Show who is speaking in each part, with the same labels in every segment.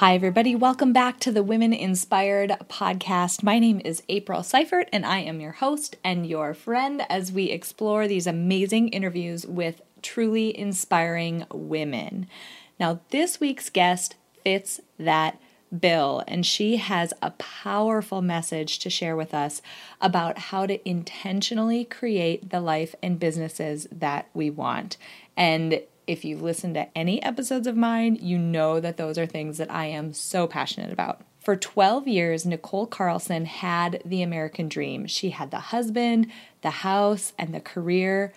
Speaker 1: Hi, everybody. Welcome back to the Women Inspired podcast. My name is April Seifert, and I am your host and your friend as we explore these amazing interviews with truly inspiring women. Now, this week's guest fits that bill, and she has a powerful message to share with us about how to intentionally create the life and businesses that we want. And if you've listened to any episodes of mine, you know that those are things that I am so passionate about. For 12 years, Nicole Carlson had the American dream. She had the husband, the house, and the career.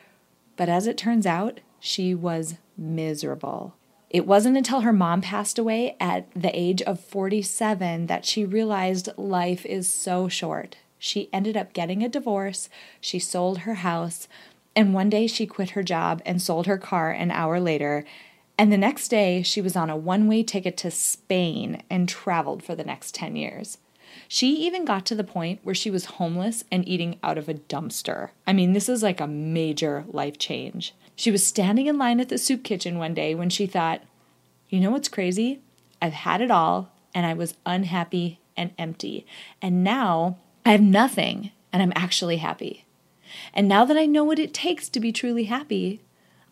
Speaker 1: But as it turns out, she was miserable. It wasn't until her mom passed away at the age of 47 that she realized life is so short. She ended up getting a divorce, she sold her house, and one day she quit her job and sold her car an hour later. And the next day she was on a one way ticket to Spain and traveled for the next 10 years. She even got to the point where she was homeless and eating out of a dumpster. I mean, this is like a major life change. She was standing in line at the soup kitchen one day when she thought, you know what's crazy? I've had it all and I was unhappy and empty. And now I have nothing and I'm actually happy. And now that I know what it takes to be truly happy,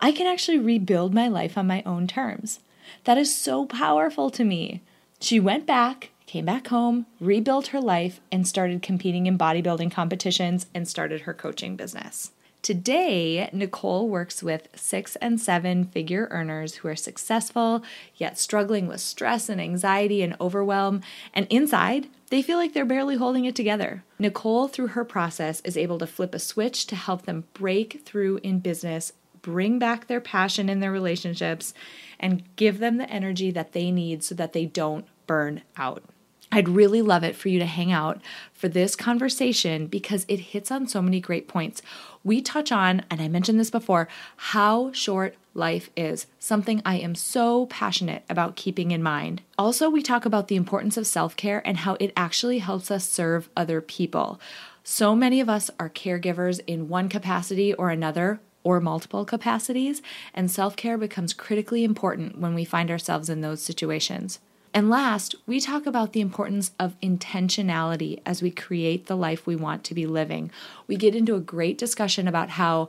Speaker 1: I can actually rebuild my life on my own terms. That is so powerful to me. She went back, came back home, rebuilt her life, and started competing in bodybuilding competitions and started her coaching business. Today, Nicole works with six and seven figure earners who are successful, yet struggling with stress and anxiety and overwhelm. And inside, they feel like they're barely holding it together. Nicole, through her process, is able to flip a switch to help them break through in business, bring back their passion in their relationships, and give them the energy that they need so that they don't burn out. I'd really love it for you to hang out for this conversation because it hits on so many great points. We touch on, and I mentioned this before, how short life is, something I am so passionate about keeping in mind. Also, we talk about the importance of self care and how it actually helps us serve other people. So many of us are caregivers in one capacity or another, or multiple capacities, and self care becomes critically important when we find ourselves in those situations. And last, we talk about the importance of intentionality as we create the life we want to be living. We get into a great discussion about how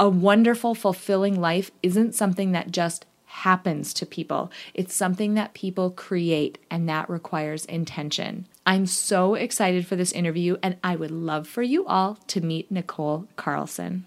Speaker 1: a wonderful, fulfilling life isn't something that just happens to people. It's something that people create, and that requires intention. I'm so excited for this interview, and I would love for you all to meet Nicole Carlson.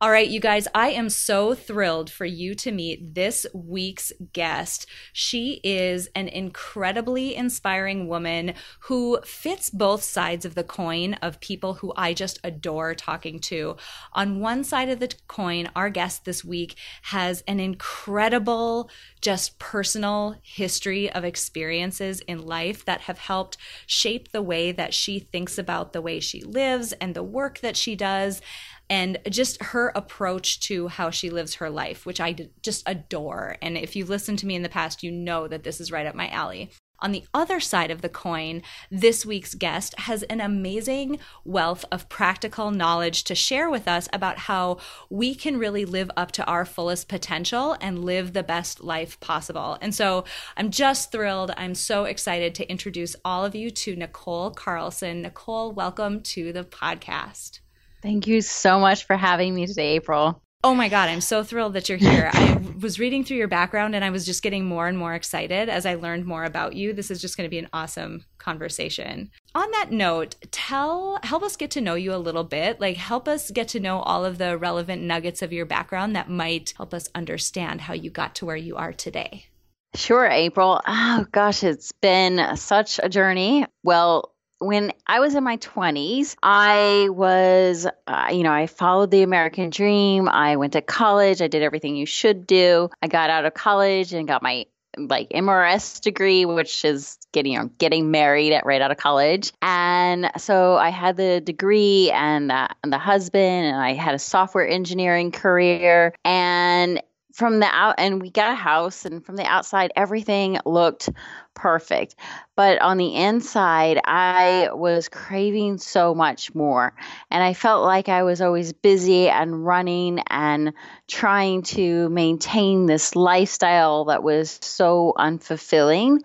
Speaker 1: All right, you guys, I am so thrilled for you to meet this week's guest. She is an incredibly inspiring woman who fits both sides of the coin of people who I just adore talking to. On one side of the coin, our guest this week has an incredible, just personal history of experiences in life that have helped shape the way that she thinks about the way she lives and the work that she does and just her approach to how she lives her life, which I just adore. And if you've listened to me in the past, you know that this is right up my alley. On the other side of the coin, this week's guest has an amazing wealth of practical knowledge to share with us about how we can really live up to our fullest potential and live the best life possible. And so I'm just thrilled. I'm so excited to introduce all of you to Nicole Carlson. Nicole, welcome to the podcast.
Speaker 2: Thank you so much for having me today, April.
Speaker 1: Oh my God, I'm so thrilled that you're here. I was reading through your background and I was just getting more and more excited as I learned more about you. This is just going to be an awesome conversation.
Speaker 3: on that note, tell help us get to know you a little bit. Like help us get to know all of the relevant nuggets of your background that might help us understand how you got to where you are today.
Speaker 2: Sure, April. Oh gosh, it's been such a journey. Well, when I was in my 20s, I was, uh, you know, I followed the American dream. I went to college. I did everything you should do. I got out of college and got my like MRS degree, which is getting you know, getting married at right out of college. And so I had the degree and the, and the husband, and I had a software engineering career. And from the out and we got a house and from the outside everything looked perfect. But on the inside i was craving so much more and i felt like i was always busy and running and trying to maintain this lifestyle that was so unfulfilling.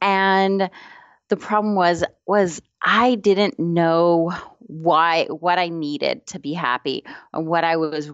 Speaker 2: And the problem was was i didn't know why what i needed to be happy and what i was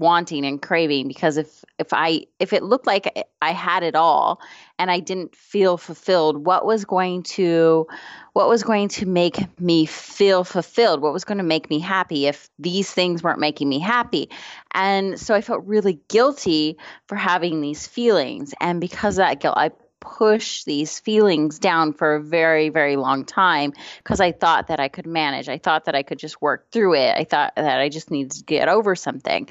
Speaker 2: wanting and craving because if if I if it looked like I had it all and I didn't feel fulfilled what was going to what was going to make me feel fulfilled? What was going to make me happy if these things weren't making me happy? And so I felt really guilty for having these feelings. And because of that guilt I push these feelings down for a very, very long time because I thought that I could manage. I thought that I could just work through it. I thought that I just needed to get over something.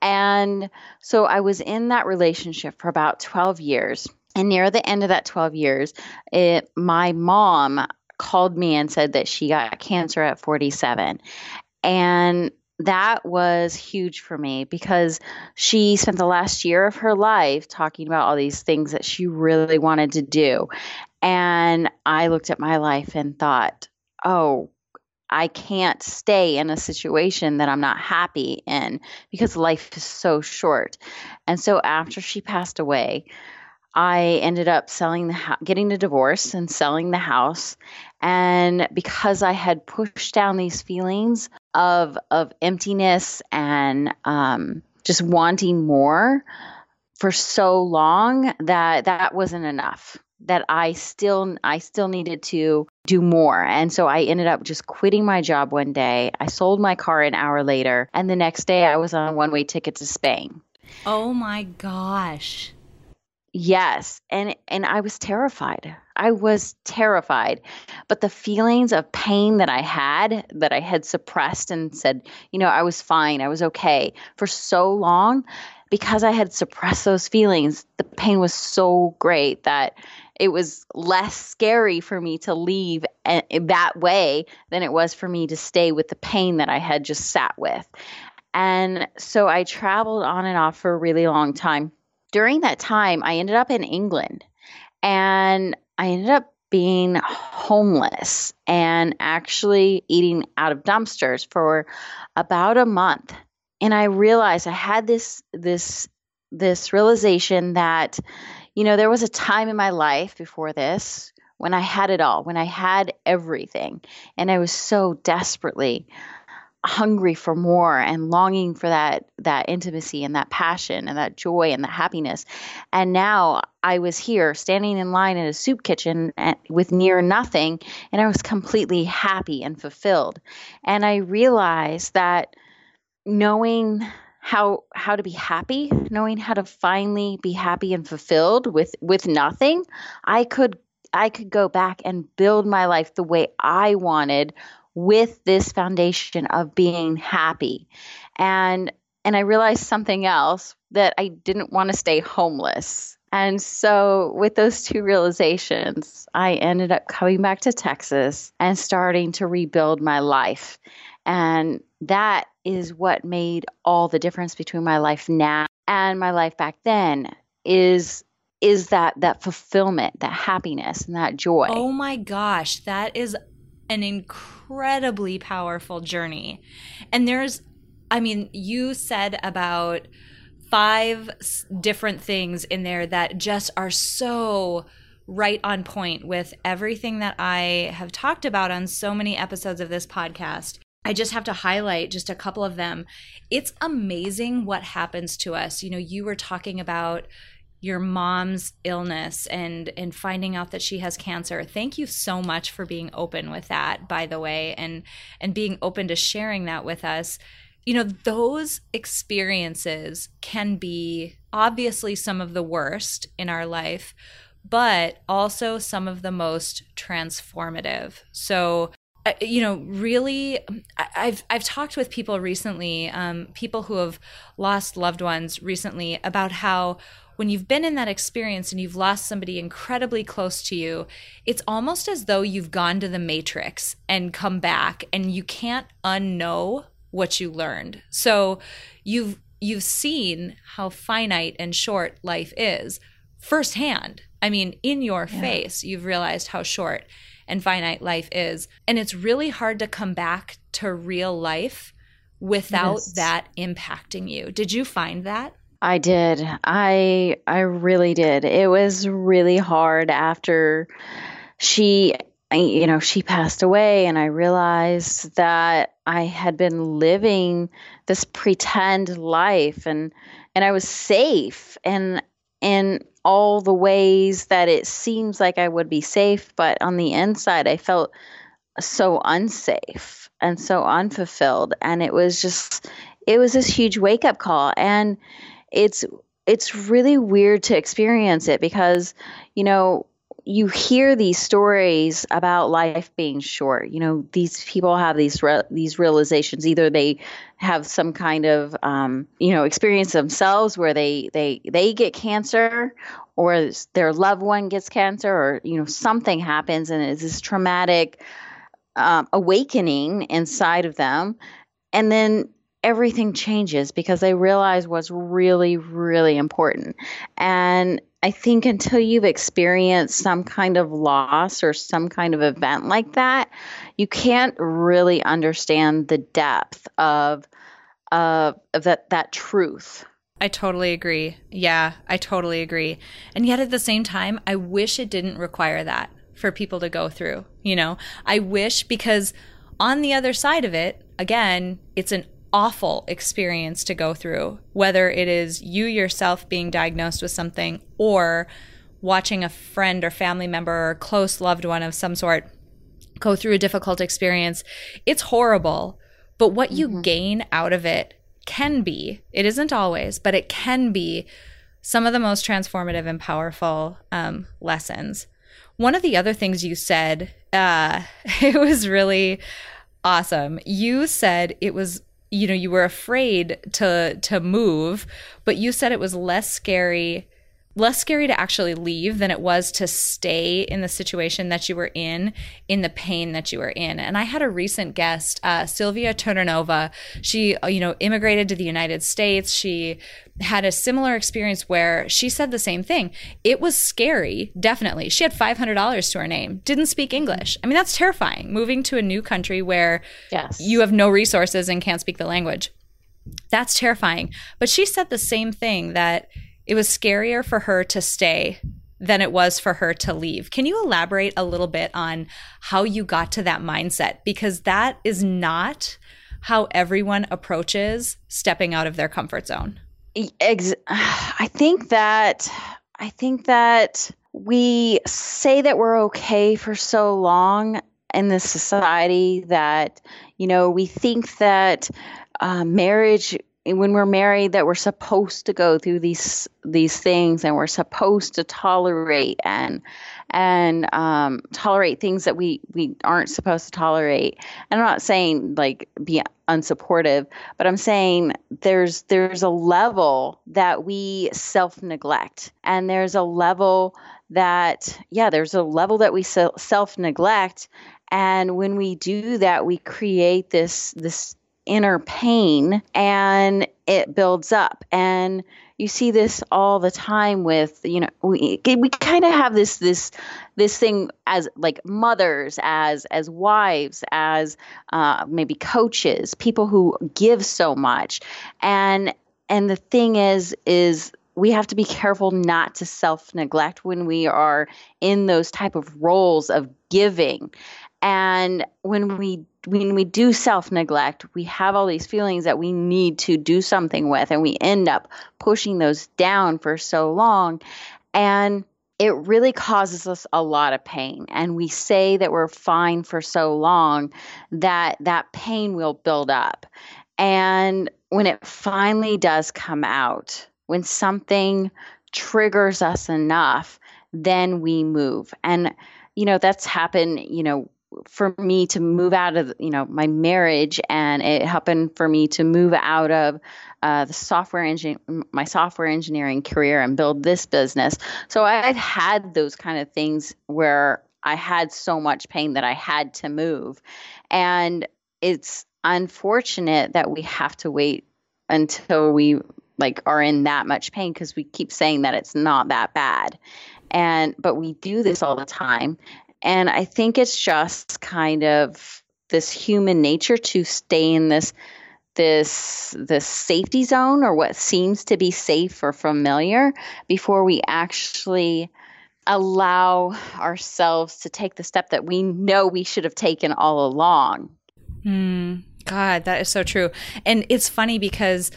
Speaker 2: And so I was in that relationship for about 12 years. And near the end of that 12 years, it, my mom called me and said that she got cancer at 47. And that was huge for me because she spent the last year of her life talking about all these things that she really wanted to do. And I looked at my life and thought, oh, I can't stay in a situation that I'm not happy in because life is so short. And so after she passed away, I ended up selling the house, getting a divorce and selling the house. And because I had pushed down these feelings of of emptiness and um, just wanting more for so long that that wasn't enough that I still I still needed to do more. And so I ended up just quitting my job one day. I sold my car an hour later and the next day I was on a one-way ticket to Spain.
Speaker 3: Oh my gosh.
Speaker 2: Yes, and and I was terrified. I was terrified. But the feelings of pain that I had that I had suppressed and said, you know, I was fine, I was okay for so long because I had suppressed those feelings, the pain was so great that it was less scary for me to leave that way than it was for me to stay with the pain that I had just sat with. And so I traveled on and off for a really long time during that time, I ended up in England and I ended up being homeless and actually eating out of dumpsters for about a month. And I realized I had this this this realization that you know there was a time in my life before this when I had it all, when I had everything and I was so desperately hungry for more and longing for that that intimacy and that passion and that joy and that happiness. And now i was here standing in line in a soup kitchen with near nothing and i was completely happy and fulfilled. And i realized that knowing how how to be happy knowing how to finally be happy and fulfilled with with nothing i could i could go back and build my life the way i wanted with this foundation of being happy. And and I realized something else that I didn't want to stay homeless. And so, with those two realizations, I ended up coming back to Texas and starting to rebuild my life. And that is what made all the difference between my life now and my life back then is is that that fulfillment, that happiness and that joy.
Speaker 3: Oh my gosh, that is an incredibly powerful journey. And there's, I mean, you said about five different things in there that just are so right on point with everything that I have talked about on so many episodes of this podcast. I just have to highlight just a couple of them. It's amazing what happens to us. You know, you were talking about your mom's illness and and finding out that she has cancer. Thank you so much for being open with that by the way and and being open to sharing that with us. You know those experiences can be obviously some of the worst in our life but also some of the most transformative. So you know, really, I've I've talked with people recently, um, people who have lost loved ones recently, about how when you've been in that experience and you've lost somebody incredibly close to you, it's almost as though you've gone to the matrix and come back and you can't unknow what you learned. So you've you've seen how finite and short life is firsthand. I mean, in your yeah. face, you've realized how short and finite life is. And it's really hard to come back to real life without yes. that impacting you. Did you find that?
Speaker 2: I did. I I really did. It was really hard after she you know, she passed away and I realized that I had been living this pretend life and and I was safe and in all the ways that it seems like I would be safe, but on the inside I felt so unsafe and so unfulfilled and it was just it was this huge wake up call and it's it's really weird to experience it because you know you hear these stories about life being short. You know, these people have these re- these realizations. Either they have some kind of um, you know experience themselves where they they they get cancer, or their loved one gets cancer, or you know something happens and it's this traumatic um, awakening inside of them, and then everything changes because they realize what's really, really important. And I think until you've experienced some kind of loss or some kind of event like that, you can't really understand the depth of uh, of that that truth.
Speaker 3: I totally agree. Yeah, I totally agree. And yet at the same time, I wish it didn't require that for people to go through. You know, I wish because on the other side of it, again, it's an awful experience to go through, whether it is you yourself being diagnosed with something or watching a friend or family member or close loved one of some sort go through a difficult experience. It's horrible, but what you mm-hmm. gain out of it can be, it isn't always, but it can be some of the most transformative and powerful um, lessons. One of the other things you said, uh, it was really awesome. You said it was you know you were afraid to to move but you said it was less scary less scary to actually leave than it was to stay in the situation that you were in, in the pain that you were in. And I had a recent guest, uh, Sylvia Turnanova. She, uh, you know, immigrated to the United States. She had a similar experience where she said the same thing. It was scary, definitely. She had $500 to her name, didn't speak English. I mean, that's terrifying. Moving to a new country where yes. you have no resources and can't speak the language. That's terrifying. But she said the same thing that it was scarier for her to stay than it was for her to leave. Can you elaborate a little bit on how you got to that mindset? Because that is not how everyone approaches stepping out of their comfort zone.
Speaker 2: I think that I think that we say that we're okay for so long in this society that you know we think that uh, marriage when we're married that we're supposed to go through these these things and we're supposed to tolerate and and um, tolerate things that we we aren't supposed to tolerate. And I'm not saying like be unsupportive, but I'm saying there's there's a level that we self neglect, and there's a level that yeah, there's a level that we self neglect, and when we do that, we create this this inner pain and it builds up. And you see this all the time with you know we we kind of have this this this thing as like mothers as as wives as uh, maybe coaches people who give so much. And and the thing is is we have to be careful not to self neglect when we are in those type of roles of giving And when we when we do self neglect, we have all these feelings that we need to do something with, and we end up pushing those down for so long. And it really causes us a lot of pain. And we say that we're fine for so long that that pain will build up. And when it finally does come out, when something triggers us enough, then we move. And, you know, that's happened, you know, for me to move out of you know my marriage and it happened for me to move out of uh, the software engine my software engineering career and build this business. So i had had those kind of things where i had so much pain that i had to move. And it's unfortunate that we have to wait until we like are in that much pain because we keep saying that it's not that bad. And but we do this all the time and I think it's just kind of this human nature to stay in this this this safety zone or what seems to be safe or familiar before we actually allow ourselves to take the step that we know we should have taken all along.
Speaker 3: Mm, God, that is so true. And it's funny because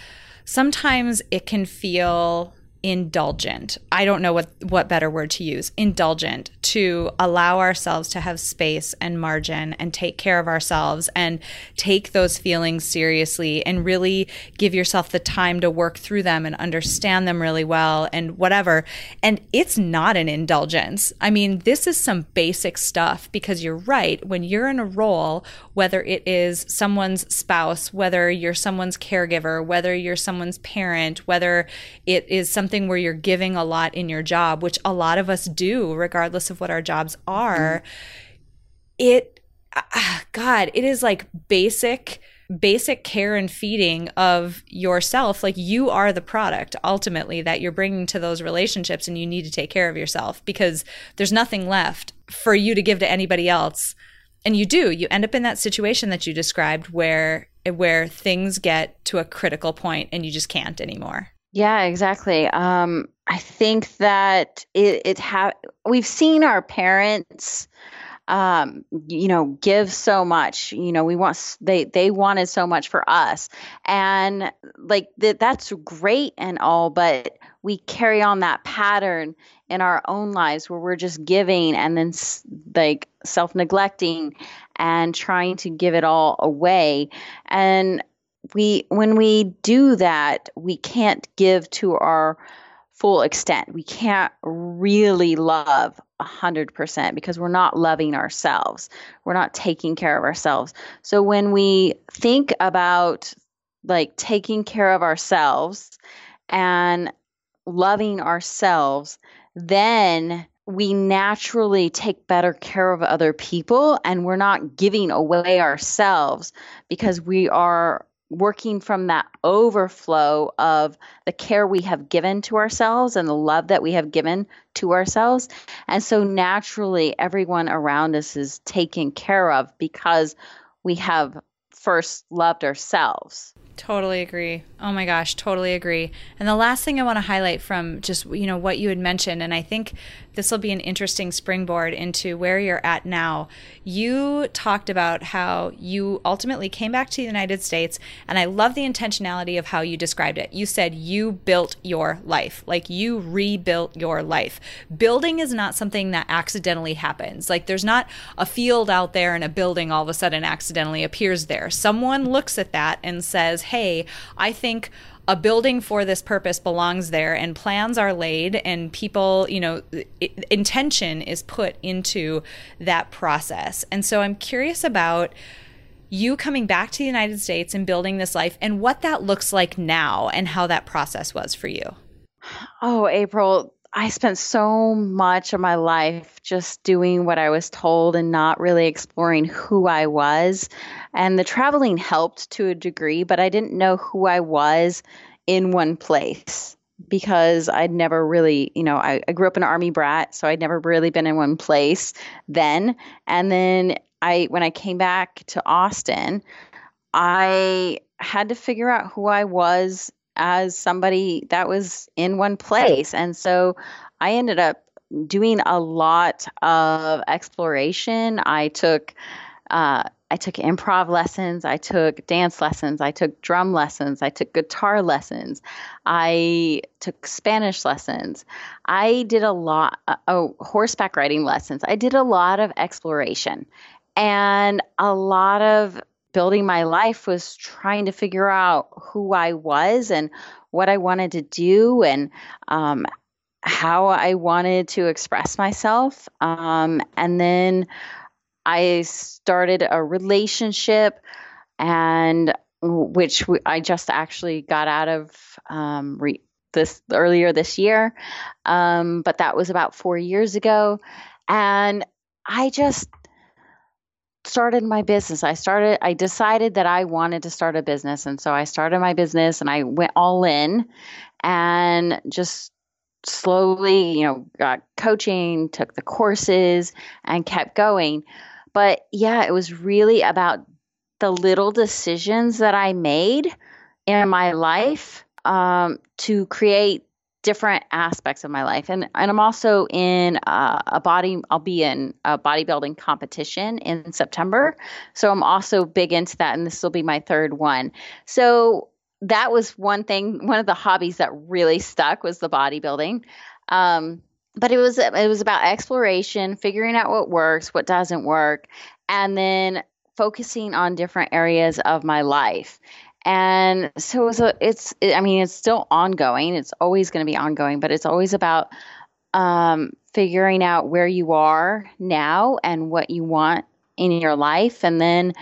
Speaker 3: sometimes it can feel indulgent. I don't know what what better word to use. Indulgent to allow ourselves to have space and margin and take care of ourselves and take those feelings seriously and really give yourself the time to work through them and understand them really well and whatever. And it's not an indulgence. I mean, this is some basic stuff because you're right. When you're in a role, whether it is someone's spouse, whether you're someone's caregiver, whether you're someone's parent, whether it is something something where you're giving a lot in your job, which a lot of us do, regardless of what our jobs are, it, uh, God, it is like basic basic care and feeding of yourself. Like you are the product ultimately that you're bringing to those relationships and you need to take care of yourself because there's nothing left for you to give to anybody else. And you do. You end up in that situation that you described where where things get to a critical point and you just can't anymore
Speaker 2: yeah, exactly. Um, I think that it, it have we've seen our parents um, you know, give so much. You know, we want they they wanted so much for us, and like that that's great and all, but we carry on that pattern in our own lives where we're just giving and then like self neglecting and trying to give it all away, and we when we do that, we can't give to our full extent. We can't really love 100% because we're not loving ourselves. We're not taking care of ourselves. So when we think about like taking care of ourselves and loving ourselves, then we naturally take better care of other people and we're not giving away ourselves because we are working from that overflow of the care we have given to ourselves and the love that we have given to ourselves. And so naturally, everyone around us is taken care of because we have first loved ourselves.
Speaker 3: Totally agree. Oh my gosh, totally agree. And the last thing I want to highlight from just you know what you had mentioned and I think this will be an interesting springboard into where you're at now. You talked about how you ultimately came back to the United States, and I love the intentionality of how you described it. You said you built your life, like you rebuilt your life. Building is not something that accidentally happens. Like there's not a field out there and a building all of a sudden accidentally appears there. Someone looks at that and says, hey, I think a building for this purpose belongs there and plans are laid and people you know it, intention is put into that process. And so i'm curious about you coming back to the united states and building this life and what that looks like now and how that process was for you.
Speaker 2: Oh april I spent so much of my life just doing what I was told and not really exploring who I was. And the traveling helped to a degree, but I didn't know who I was in one place because I'd never really, you know, I, I grew up an army brat, so I'd never really been in one place then. And then I, when I came back to Austin, I had to figure out who I was as somebody that was in one place. And so I ended up doing a lot of exploration. I took uh, I took improv lessons, I took dance lessons, I took drum lessons, I took guitar lessons, I took Spanish lessons. I did a lot, uh, oh, horseback riding lessons. I did a lot of exploration. And a lot of building my life was trying to figure out who I was and what I wanted to do and um, how I wanted to express myself. Um, and then I started a relationship and which I just actually got out of um, re- this earlier this year. Um, but that was about four years ago. And I just started my business. I started, I decided that I wanted to start a business. And so I started my business and I went all in and just slowly, you know, got coaching, took the courses, and kept going. But yeah, it was really about the little decisions that I made in my life um, to create different aspects of my life. And and I'm also in uh, a body. I'll be in a bodybuilding competition in September, so I'm also big into that. And this will be my third one. So that was one thing. One of the hobbies that really stuck was the bodybuilding. Um, but it was it was about exploration, figuring out what works, what doesn't work, and then focusing on different areas of my life. And so it's, a, it's I mean it's still ongoing. It's always going to be ongoing, but it's always about um, figuring out where you are now and what you want in your life, and then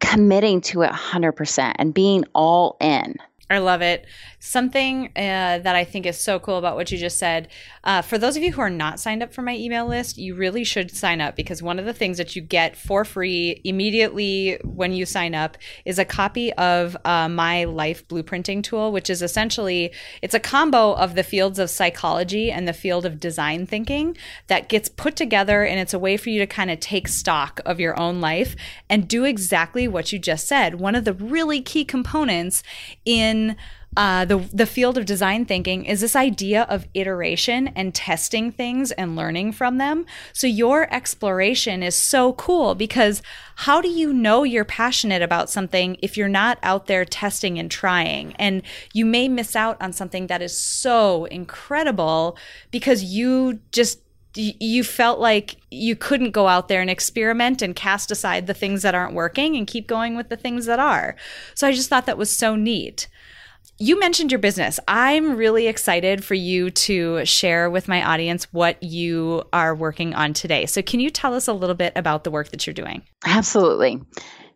Speaker 2: committing to it 100% and being all in.
Speaker 3: I love it. Something uh, that I think is so cool about what you just said. Uh, for those of you who are not signed up for my email list, you really should sign up because one of the things that you get for free immediately when you sign up is a copy of uh, my life blueprinting tool, which is essentially it's a combo of the fields of psychology and the field of design thinking that gets put together, and it's a way for you to kind of take stock of your own life and do exactly what you just said. One of the really key components in uh, the the field of design thinking is this idea of iteration and testing things and learning from them. So your exploration is so cool because how do you know you're passionate about something if you're not out there testing and trying? And you may miss out on something that is so incredible because you just you felt like you couldn't go out there and experiment and cast aside the things that aren't working and keep going with the things that are. So I just thought that was so neat. You mentioned your business. I'm really excited for you to share with my audience what you are working on today. So, can you tell us a little bit about the work that you're doing?
Speaker 2: Absolutely.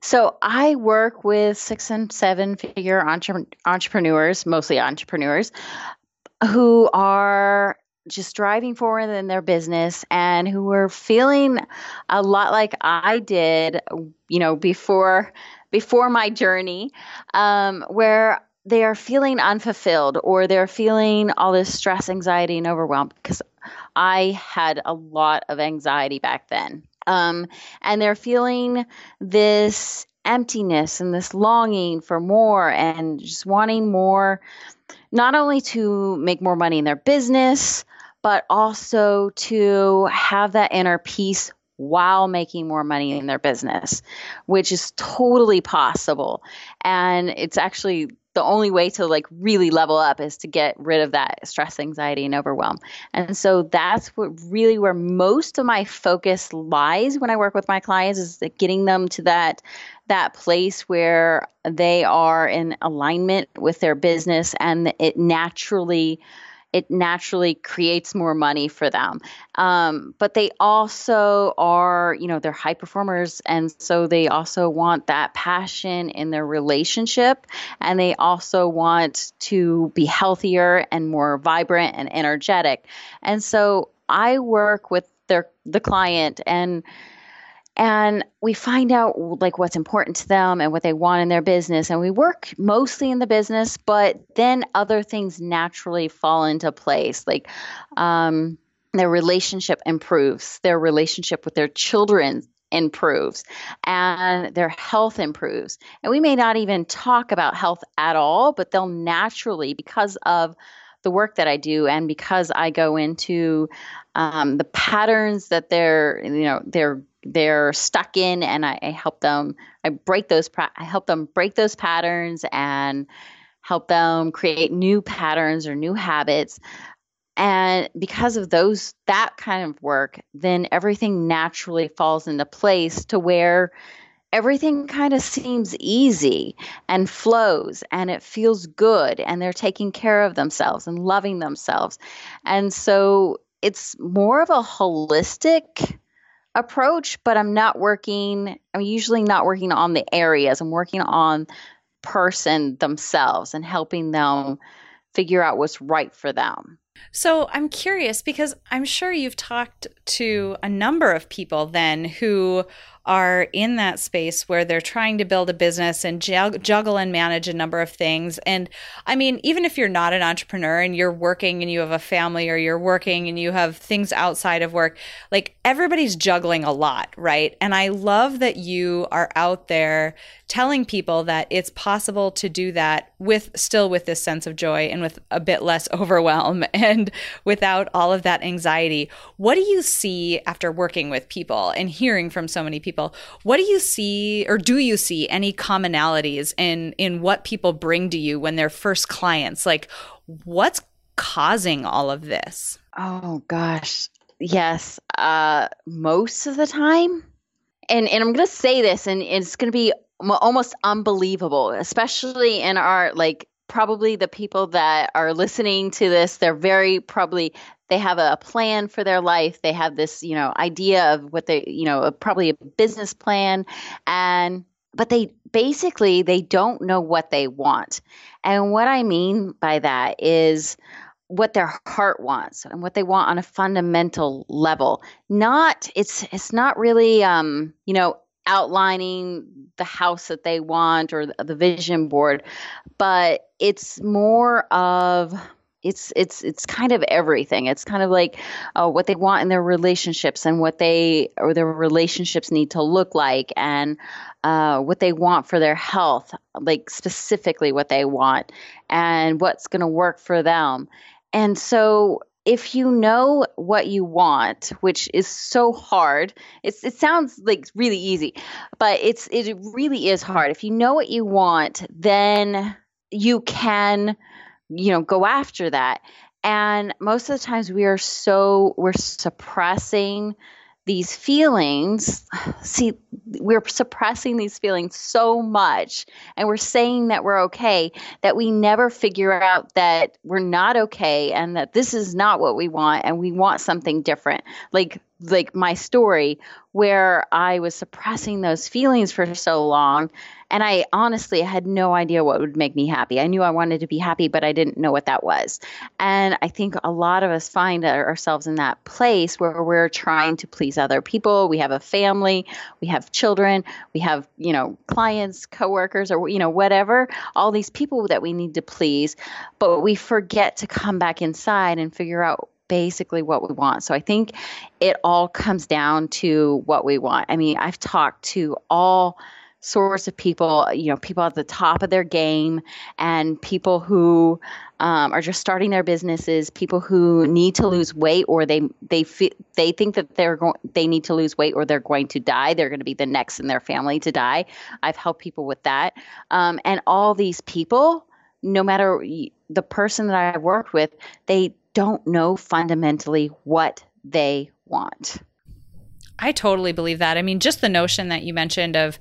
Speaker 2: So, I work with six and seven figure entre- entrepreneurs, mostly entrepreneurs, who are just driving forward in their business and who are feeling a lot like I did, you know, before before my journey, um, where they are feeling unfulfilled or they're feeling all this stress, anxiety, and overwhelm because I had a lot of anxiety back then. Um, and they're feeling this emptiness and this longing for more and just wanting more, not only to make more money in their business, but also to have that inner peace while making more money in their business, which is totally possible. And it's actually the only way to like really level up is to get rid of that stress, anxiety, and overwhelm. And so that's what really where most of my focus lies when I work with my clients is getting them to that that place where they are in alignment with their business and it naturally it naturally creates more money for them. Um, but they also are, you know, they're high performers. And so they also want that passion in their relationship. And they also want to be healthier and more vibrant and energetic. And so I work with their the client and and we find out like what's important to them and what they want in their business. And we work mostly in the business but then other things naturally fall into place. Like um, their relationship improves. Their relationship with their children improves. And their health improves. And we may not even talk about health at all but they'll naturally because of the work that I do, and because I go into um, the patterns that they're you know they're they're stuck in, and I, I help them. I break those. I help them break those patterns and help them create new patterns or new habits and because of those that kind of work then everything naturally falls into place to where everything kind of seems easy and flows and it feels good and they're taking care of themselves and loving themselves and so it's more of a holistic approach but i'm not working i'm usually not working on the areas i'm working on person themselves and helping them figure out what's right for them.
Speaker 3: So I'm curious because I'm sure you've talked to a number of people then who are in that space where they're trying to build a business and juggle and manage a number of things. And I mean, even if you're not an entrepreneur and you're working and you have a family or you're working and you have things outside of work, like everybody's juggling a lot, right? And I love that you are out there telling people that it's possible to do that with still with this sense of joy and with a bit less overwhelm and without all of that anxiety. What do you see after working with people and hearing from so many people? People. What do you see, or do you see any commonalities in in what people bring to you when they're first clients? Like, what's causing all of this?
Speaker 2: Oh gosh, yes. Uh, most of the time, and and I'm gonna say this, and it's gonna be almost unbelievable, especially in our like probably the people that are listening to this they're very probably they have a plan for their life. They have this you know idea of what they you know probably a business plan. And but they basically they don't know what they want. And what i mean by that is what their heart wants and what they want on a fundamental level. Not it's it's not really um you know outlining the house that they want or the vision board but it's more of it's it's it's kind of everything. It's kind of like uh, what they want in their relationships and what they or their relationships need to look like and uh, what they want for their health, like specifically what they want and what's going to work for them. And so if you know what you want, which is so hard, it's, it sounds like really easy, but it's it really is hard. If you know what you want, then you can you know go after that. And most of the times we are so we're suppressing these feelings. See we're suppressing these feelings so much and we're saying that we're okay that we never figure out that we're not okay and that this is not what we want and we want something different. Like like my story where I was suppressing those feelings for so long and I honestly had no idea what would make me happy. I knew I wanted to be happy, but I didn't know what that was. And I think a lot of us find ourselves in that place where we're trying to please other people. We have a family, we have children, we have, you know, clients, coworkers, or, you know, whatever, all these people that we need to please. But we forget to come back inside and figure out basically what we want. So I think it all comes down to what we want. I mean, I've talked to all sorts of people, you know, people at the top of their game and people who um, are just starting their businesses, people who need to lose weight or they they fi- they think that they're going they need to lose weight or they're going to die. They're going to be the next in their family to die. I've helped people with that, um, and all these people, no matter the person that I've worked with, they don't know fundamentally what they want.
Speaker 3: I totally believe that. I mean, just the notion that you mentioned of,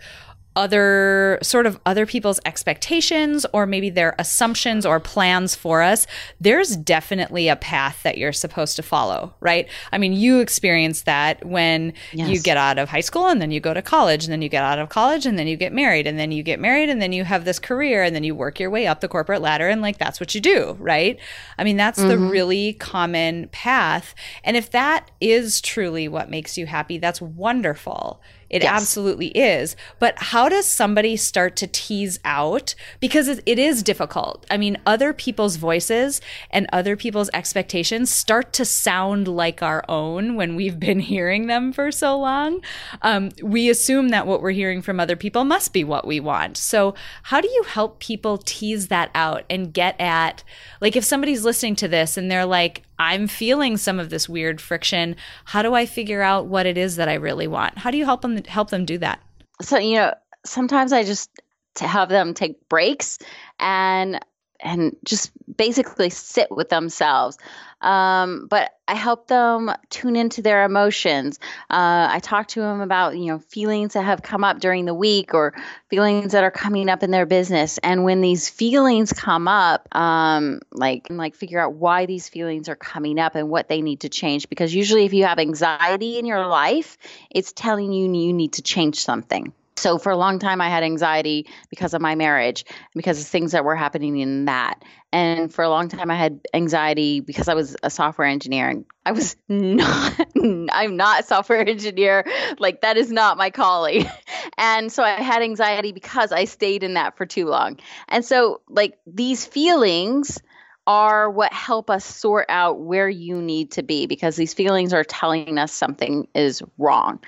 Speaker 3: other sort of other people's expectations or maybe their assumptions or plans for us, there's definitely a path that you're supposed to follow, right? I mean, you experience that when yes. you get out of high school and then you go to college and then you get out of college and then you get married and then you get married and then you have this career and then you work your way up the corporate ladder and like that's what you do, right? I mean, that's mm-hmm. the really common path. And if that is truly what makes you happy, that's wonderful. It yes. absolutely is. But how does somebody start to tease out because it is difficult. I mean, other people's voices and other people's expectations start to sound like our own when we've been hearing them for so long. Um, we assume that what we're hearing from other people must be what we want. So, how do you help people tease that out and get at, like, if somebody's listening to this and they're like, I'm feeling some of this weird friction. How do I figure out what it is that I really want? How do you help them help them do that?
Speaker 2: So, you know, sometimes I just to have them take breaks and and just basically sit with themselves. Um, but I help them tune into their emotions. Uh, I talk to them about you know feelings that have come up during the week or feelings that are coming up in their business. And when these feelings come up, um, like like figure out why these feelings are coming up and what they need to change. Because usually, if you have anxiety in your life, it's telling you you need to change something. So for a long time, I had anxiety because of my marriage, because of things that were happening in that. And for a long time, I had anxiety because I was a software engineer, and I was not. I'm not a software engineer. Like that is not my calling. And so I had anxiety because I stayed in that for too long. And so, like these feelings are what help us sort out where you need to be because these feelings are telling us something is wrong.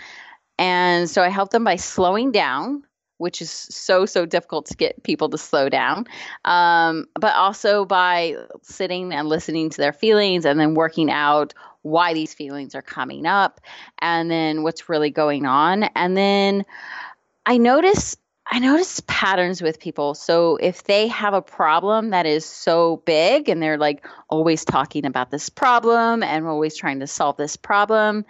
Speaker 2: And so I help them by slowing down, which is so, so difficult to get people to slow down, um, but also by sitting and listening to their feelings and then working out why these feelings are coming up and then what's really going on. And then I notice I notice patterns with people. So if they have a problem that is so big and they're like always talking about this problem and always trying to solve this problem,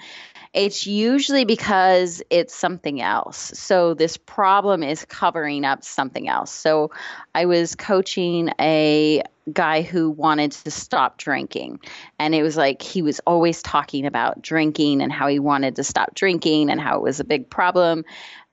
Speaker 2: it's usually because it's something else. So this problem is covering up something else. So I was coaching a guy who wanted to stop drinking. And it was like he was always talking about drinking and how he wanted to stop drinking and how it was a big problem.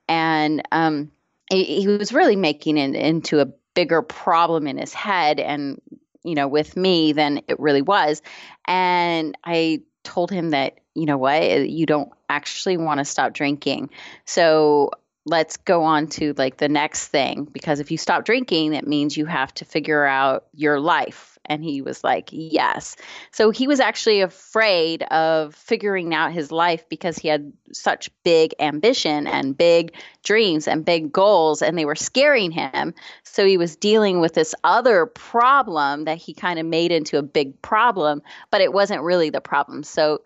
Speaker 2: And um, he, he was really making it into a bigger problem in his head and you know with me than it really was and i told him that you know what eh, you don't actually want to stop drinking. So let's go on to like the next thing because if you stop drinking it means you have to figure out your life and he was like, Yes. So he was actually afraid of figuring out his life because he had such big ambition and big dreams and big goals, and they were scaring him. So he was dealing with this other problem that he kind of made into a big problem, but it wasn't really the problem. So,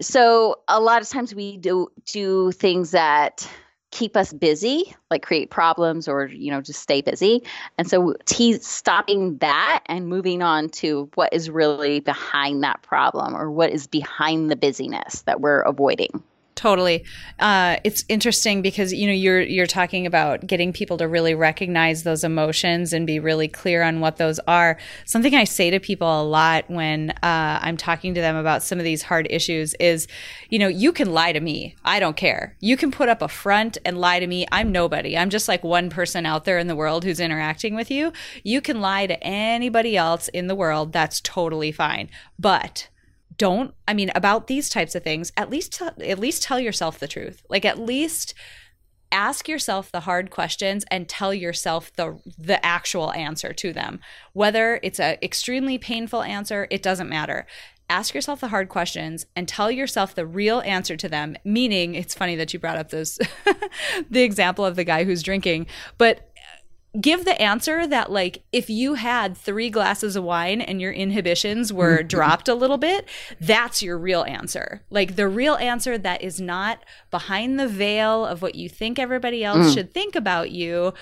Speaker 2: so a lot of times we do do things that keep us busy, like create problems or, you know, just stay busy. And so t- stopping that and moving on to what is really behind that problem or what is behind the busyness that we're avoiding.
Speaker 3: Totally. Uh, it's interesting because you know you're you're talking about getting people to really recognize those emotions and be really clear on what those are. Something I say to people a lot when uh, I'm talking to them about some of these hard issues is, you know, you can lie to me. I don't care. You can put up a front and lie to me. I'm nobody. I'm just like one person out there in the world who's interacting with you. You can lie to anybody else in the world. That's totally fine. But don't i mean about these types of things at least t- at least tell yourself the truth. Like at least ask yourself the hard questions and tell yourself the the actual answer to them. Whether it's an extremely painful answer it doesn't matter. Ask yourself the hard questions and tell yourself the real answer to them. Meaning it's funny that you brought up this the example of the guy who's drinking but give the answer that like if you had three glasses of wine and your inhibitions were dropped a little bit that's your real answer like the real answer that is not behind the veil of what you think everybody else mm. should think about you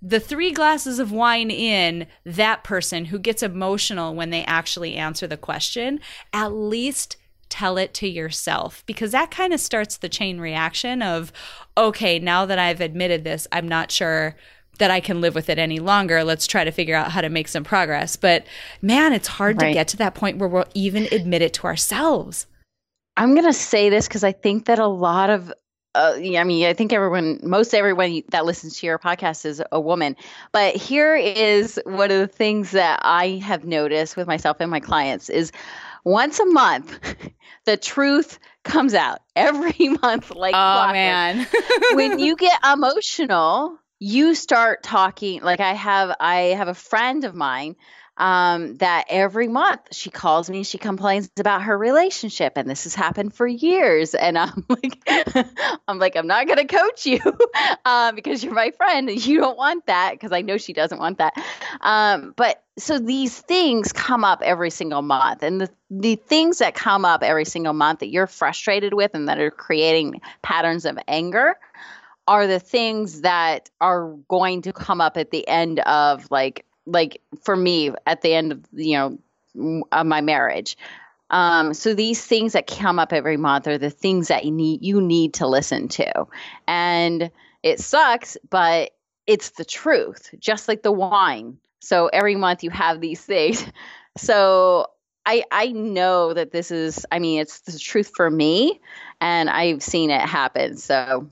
Speaker 3: the three glasses of wine in that person who gets emotional when they actually answer the question at least tell it to yourself because that kind of starts the chain reaction of okay now that i've admitted this i'm not sure that I can live with it any longer. Let's try to figure out how to make some progress. But man, it's hard right. to get to that point where we'll even admit it to ourselves.
Speaker 2: I'm going to say this because I think that a lot of uh, I mean, I think everyone, most everyone that listens to your podcast is a woman. But here is one of the things that I have noticed with myself and my clients is once a month, the truth comes out every month like
Speaker 3: oh man
Speaker 2: when you get emotional you start talking like i have i have a friend of mine um, that every month she calls me she complains about her relationship and this has happened for years and i'm like i'm like i'm not going to coach you um, because you're my friend and you don't want that because i know she doesn't want that. Um, but so these things come up every single month and the, the things that come up every single month that you're frustrated with and that are creating patterns of anger are the things that are going to come up at the end of like like for me at the end of you know of my marriage. Um, so these things that come up every month are the things that you need you need to listen to. And it sucks but it's the truth just like the wine. So every month you have these things. So I I know that this is I mean it's the truth for me and I've seen it happen. So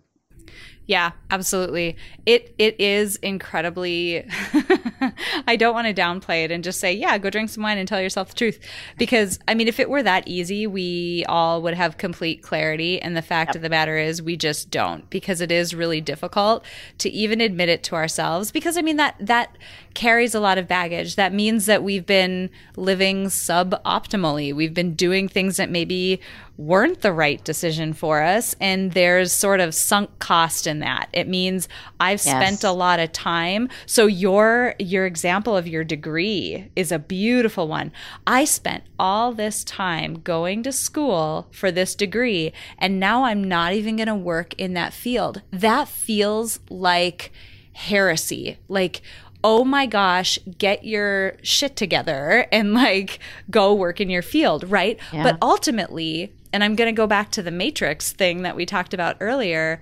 Speaker 3: yeah, absolutely. It it is incredibly I don't want to downplay it and just say, yeah, go drink some wine and tell yourself the truth. Because I mean, if it were that easy, we all would have complete clarity and the fact yep. of the matter is we just don't because it is really difficult to even admit it to ourselves because I mean that that carries a lot of baggage. That means that we've been living suboptimally. We've been doing things that maybe weren't the right decision for us. And there's sort of sunk cost in that. It means I've yes. spent a lot of time. So your your example of your degree is a beautiful one. I spent all this time going to school for this degree, and now I'm not even going to work in that field. That feels like heresy. Like, oh my gosh, get your shit together and like go work in your field, right? Yeah. But ultimately, and I'm going to go back to the matrix thing that we talked about earlier.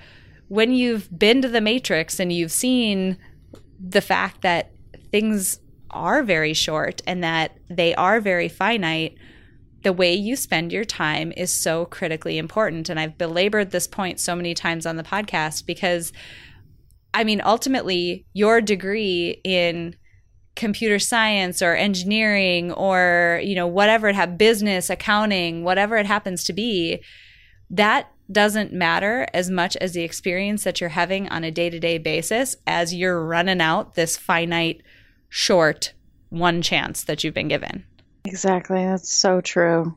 Speaker 3: When you've been to the matrix and you've seen the fact that things are very short and that they are very finite, the way you spend your time is so critically important. And I've belabored this point so many times on the podcast because, I mean, ultimately, your degree in computer science or engineering or you know whatever it have business accounting whatever it happens to be that doesn't matter as much as the experience that you're having on a day-to-day basis as you're running out this finite short one chance that you've been given
Speaker 2: exactly that's so true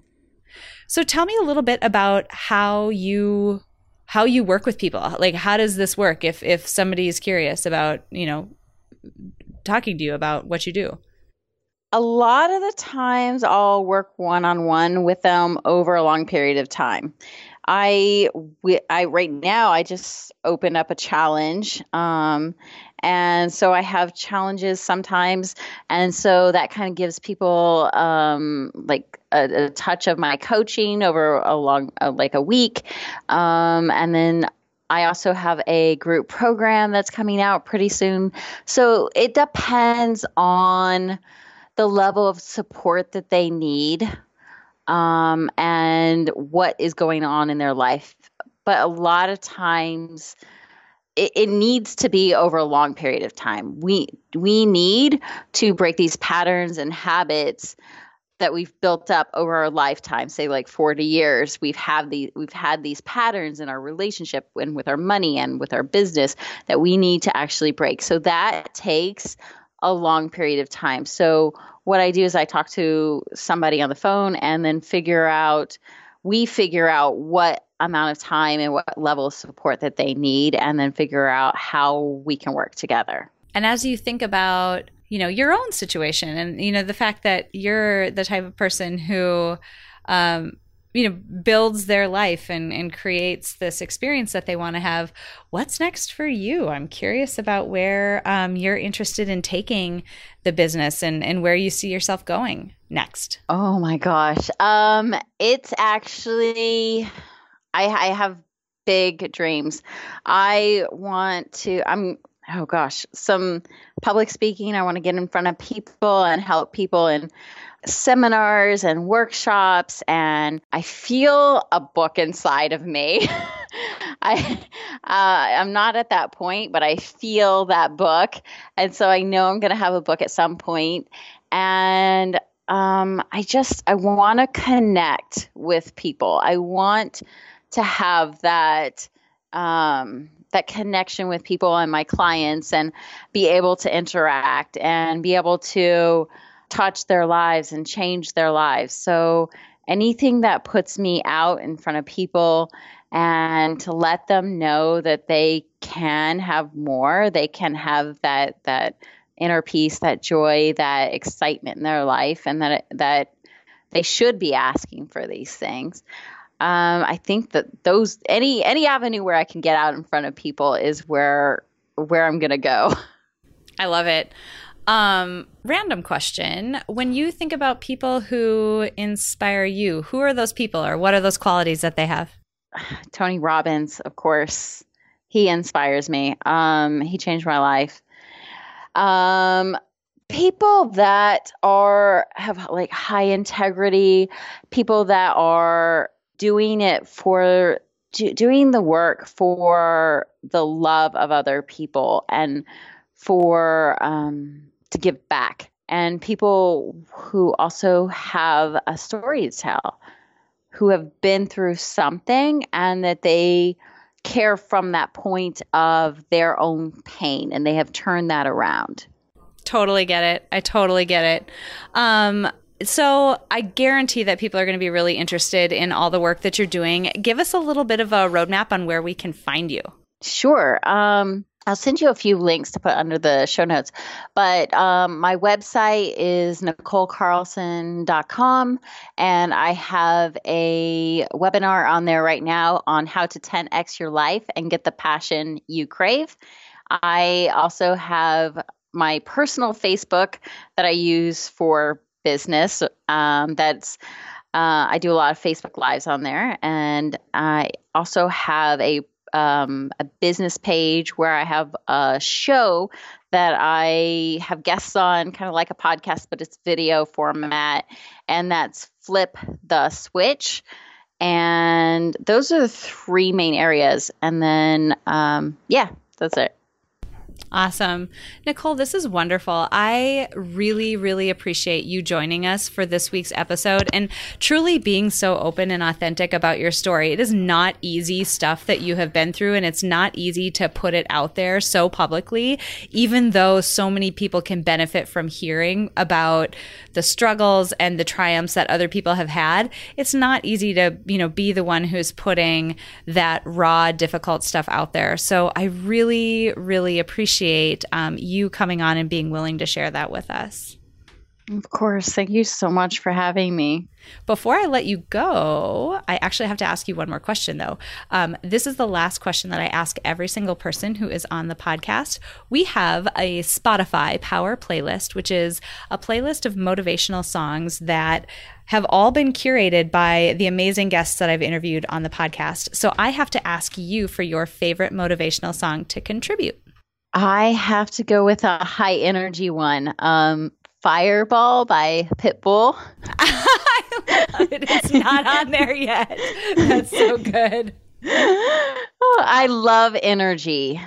Speaker 3: so tell me a little bit about how you how you work with people like how does this work if if somebody is curious about you know talking to you about what you do?
Speaker 2: A lot of the times I'll work one on one with them over a long period of time. I, I right now I just opened up a challenge, um, and so I have challenges sometimes, and so that kind of gives people um, like a, a, touch of my coaching over a long, uh, like a week, um, and then I also have a group program that's coming out pretty soon. So it depends on the level of support that they need um, and what is going on in their life. But a lot of times, it, it, needs to be over a long period of time. We we need to break these patterns and habits that we've built up over our lifetime say like 40 years. We've had these we've had these patterns in our relationship and with our money and with our business that we need to actually break. So that takes a long period of time. So what i do is i talk to somebody on the phone and then figure out we figure out what amount of time and what level of support that they need and then figure out how we can work together.
Speaker 3: And as you think about you know your own situation and you know the fact that you're the type of person who um, you know builds their life and and creates this experience that they want to have. What's next for you? I'm curious about where um, you're interested in taking the business and and where you see yourself going next.
Speaker 2: Oh my gosh. Um it's actually i i have big dreams. I want to i'm oh gosh, some public speaking. I want to get in front of people and help people in seminars and workshops. And I feel a book inside of me. I uh, I'm not at that point, but I feel that book, and so I know I'm going to have a book at some point. And um, I just I want to connect with people. I want to have that um, that connection with people and my clients, and be able to interact and be able to touch their lives and change their lives. So anything that puts me out in front of people and to let them know that they can have more, they can have that that inner peace, that joy, that excitement in their life, and that that they should be asking for these things. Um, I think that those any any avenue where I can get out in front of people is where where I'm gonna go.
Speaker 3: I love it. Um, random question: When you think about people who inspire you, who are those people, or what are those qualities that they have?
Speaker 2: Tony Robbins, of course, he inspires me. Um, he changed my life. Um, people that are have like high integrity, people that are doing it for do, doing the work for the love of other people and for um, to give back, and people who also have a story to tell, who have been through something, and that they care from that point of their own pain and they have turned that around.
Speaker 3: Totally get it. I totally get it. Um, so I guarantee that people are going to be really interested in all the work that you're doing. Give us a little bit of a roadmap on where we can find you.
Speaker 2: Sure. Um, I'll send you a few links to put under the show notes. But um, my website is NicoleCarlson.com, and I have a webinar on there right now on how to 10x your life and get the passion you crave. I also have my personal Facebook that I use for business. Um, that's uh, I do a lot of Facebook lives on there, and I also have a um, a business page where I have a show that I have guests on, kind of like a podcast, but it's video format, and that's Flip the Switch. And those are the three main areas. And then, um, yeah, that's it.
Speaker 3: Awesome. Nicole, this is wonderful. I really, really appreciate you joining us for this week's episode and truly being so open and authentic about your story. It is not easy stuff that you have been through, and it's not easy to put it out there so publicly, even though so many people can benefit from hearing about the struggles and the triumphs that other people have had. It's not easy to, you know, be the one who's putting that raw, difficult stuff out there. So I really, really appreciate appreciate um, you coming on and being willing to share that with us.
Speaker 2: Of course. Thank you so much for having me.
Speaker 3: Before I let you go, I actually have to ask you one more question, though. Um, this is the last question that I ask every single person who is on the podcast. We have a Spotify Power playlist, which is a playlist of motivational songs that have all been curated by the amazing guests that I've interviewed on the podcast. So I have to ask you for your favorite motivational song to contribute.
Speaker 2: I have to go with a high energy one. Um, Fireball by Pitbull.
Speaker 3: I love it. It's not on there yet. That's so good.
Speaker 2: Oh, I love energy.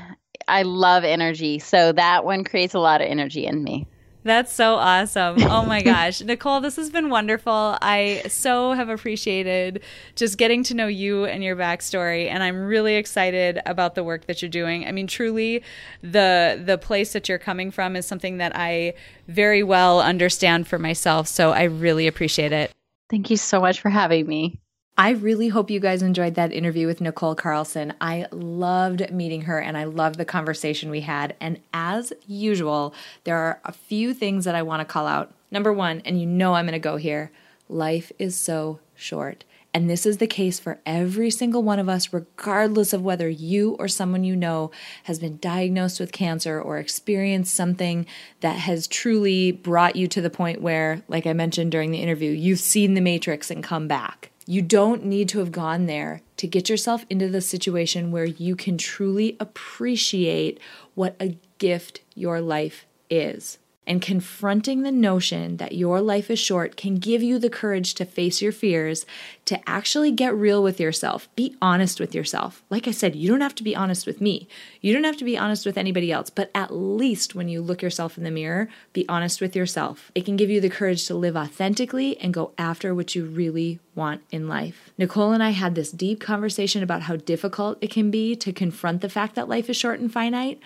Speaker 2: I love energy. So that one creates a lot of energy in me.
Speaker 3: That's so awesome. Oh my gosh. Nicole, this has been wonderful. I so have appreciated just getting to know you and your backstory. And I'm really excited about the work that you're doing. I mean, truly the the place that you're coming from is something that I very well understand for myself. So I really appreciate it.
Speaker 2: Thank you so much for having me.
Speaker 3: I really hope you guys enjoyed that interview with Nicole Carlson. I loved meeting her and I loved the conversation we had. And as usual, there are a few things that I want to call out. Number one, and you know I'm going to go here life is so short. And this is the case for every single one of us, regardless of whether you or someone you know has been diagnosed with cancer or experienced something that has truly brought you to the point where, like I mentioned during the interview, you've seen the matrix and come back. You don't need to have gone there to get yourself into the situation where you can truly appreciate what a gift your life is.
Speaker 1: And confronting the notion that your life is short can give you the courage to face your fears, to actually get real with yourself. Be honest with yourself. Like I said, you don't have to be honest with me. You don't have to be honest with anybody else, but at least when you look yourself in the mirror, be honest with yourself. It can give you the courage to live authentically and go after what you really want in life. Nicole and I had this deep conversation about how difficult it can be to confront the fact that life is short and finite.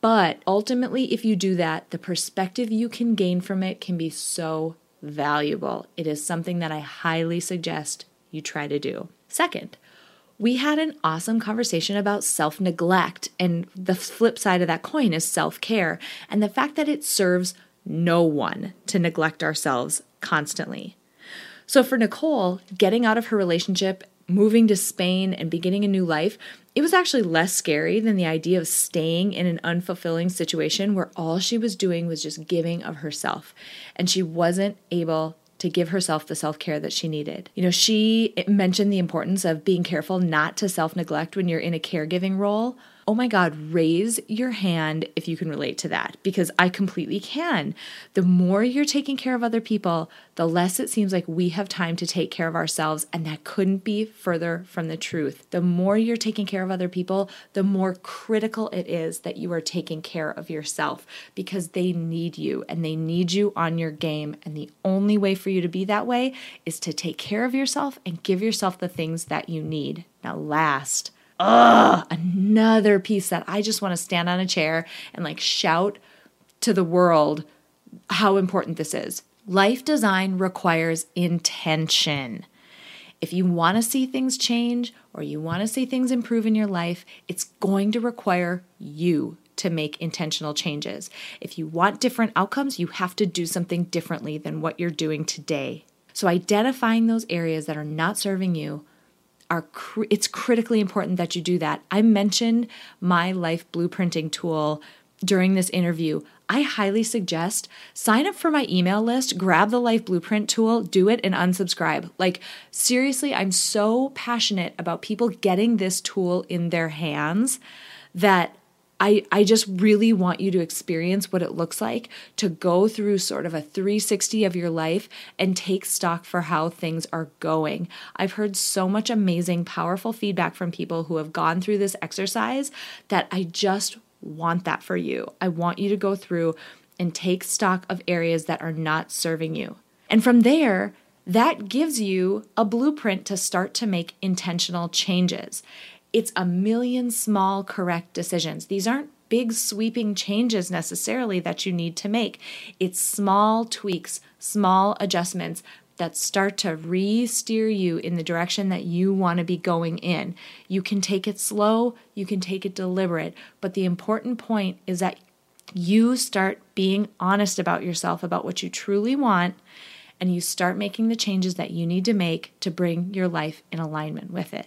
Speaker 1: But ultimately, if you do that, the perspective you can gain from it can be so valuable. It is something that I highly suggest you try to do. Second, we had an awesome conversation about self neglect, and the flip side of that coin is self care, and the fact that it serves no one to neglect ourselves constantly. So, for Nicole, getting out of her relationship moving to Spain and beginning a new life, it was actually less scary than the idea of staying in an unfulfilling situation where all she was doing was just giving of herself and she wasn't able to give herself the self care that she needed. You know, she mentioned the importance of being careful not to self neglect when you're in a caregiving role oh my God, raise your hand if you can relate to that because I completely can. The more you're taking care of other people, the less it seems like we have time to take care of ourselves. And that couldn't be further from the truth. The more you're taking care of other people, the more critical it is that you are taking care of yourself because they need you and they need you on your game. And the only way for you to be that way is to take care of yourself and give yourself the things that you need. Now, last, ugh, another piece that I just want to stand on a chair and like shout to the world how important this is. Life design requires intention. If you want to see things change or you want to see things improve in your life, it's going to require you to make intentional changes. If you want different outcomes, you have to do something differently than what you're doing today. So, identifying those areas that are not serving you are cr- it's critically important that you do that. I mentioned my life blueprinting tool during this interview. I highly suggest sign up for my email list, grab the life blueprint tool, do it and unsubscribe. Like seriously, I'm so passionate about people getting this tool in their hands that I, I just really want you to experience what it looks like to go through sort of a 360 of your life and take stock for how things are going. I've heard so much amazing, powerful feedback from people who have gone through this exercise that I just want that for you. I want you to go through and take stock of areas that are not serving you. And from there, that gives you a blueprint to start to make intentional changes. It's a million small correct decisions. These aren't big sweeping changes necessarily that you need to make. It's small tweaks, small adjustments that start to re steer you in the direction that you want to be going in. You can take it slow, you can take it deliberate, but the important point is that you start being honest about yourself, about what you truly want, and you start making the changes that you need to make to bring your life in alignment with it.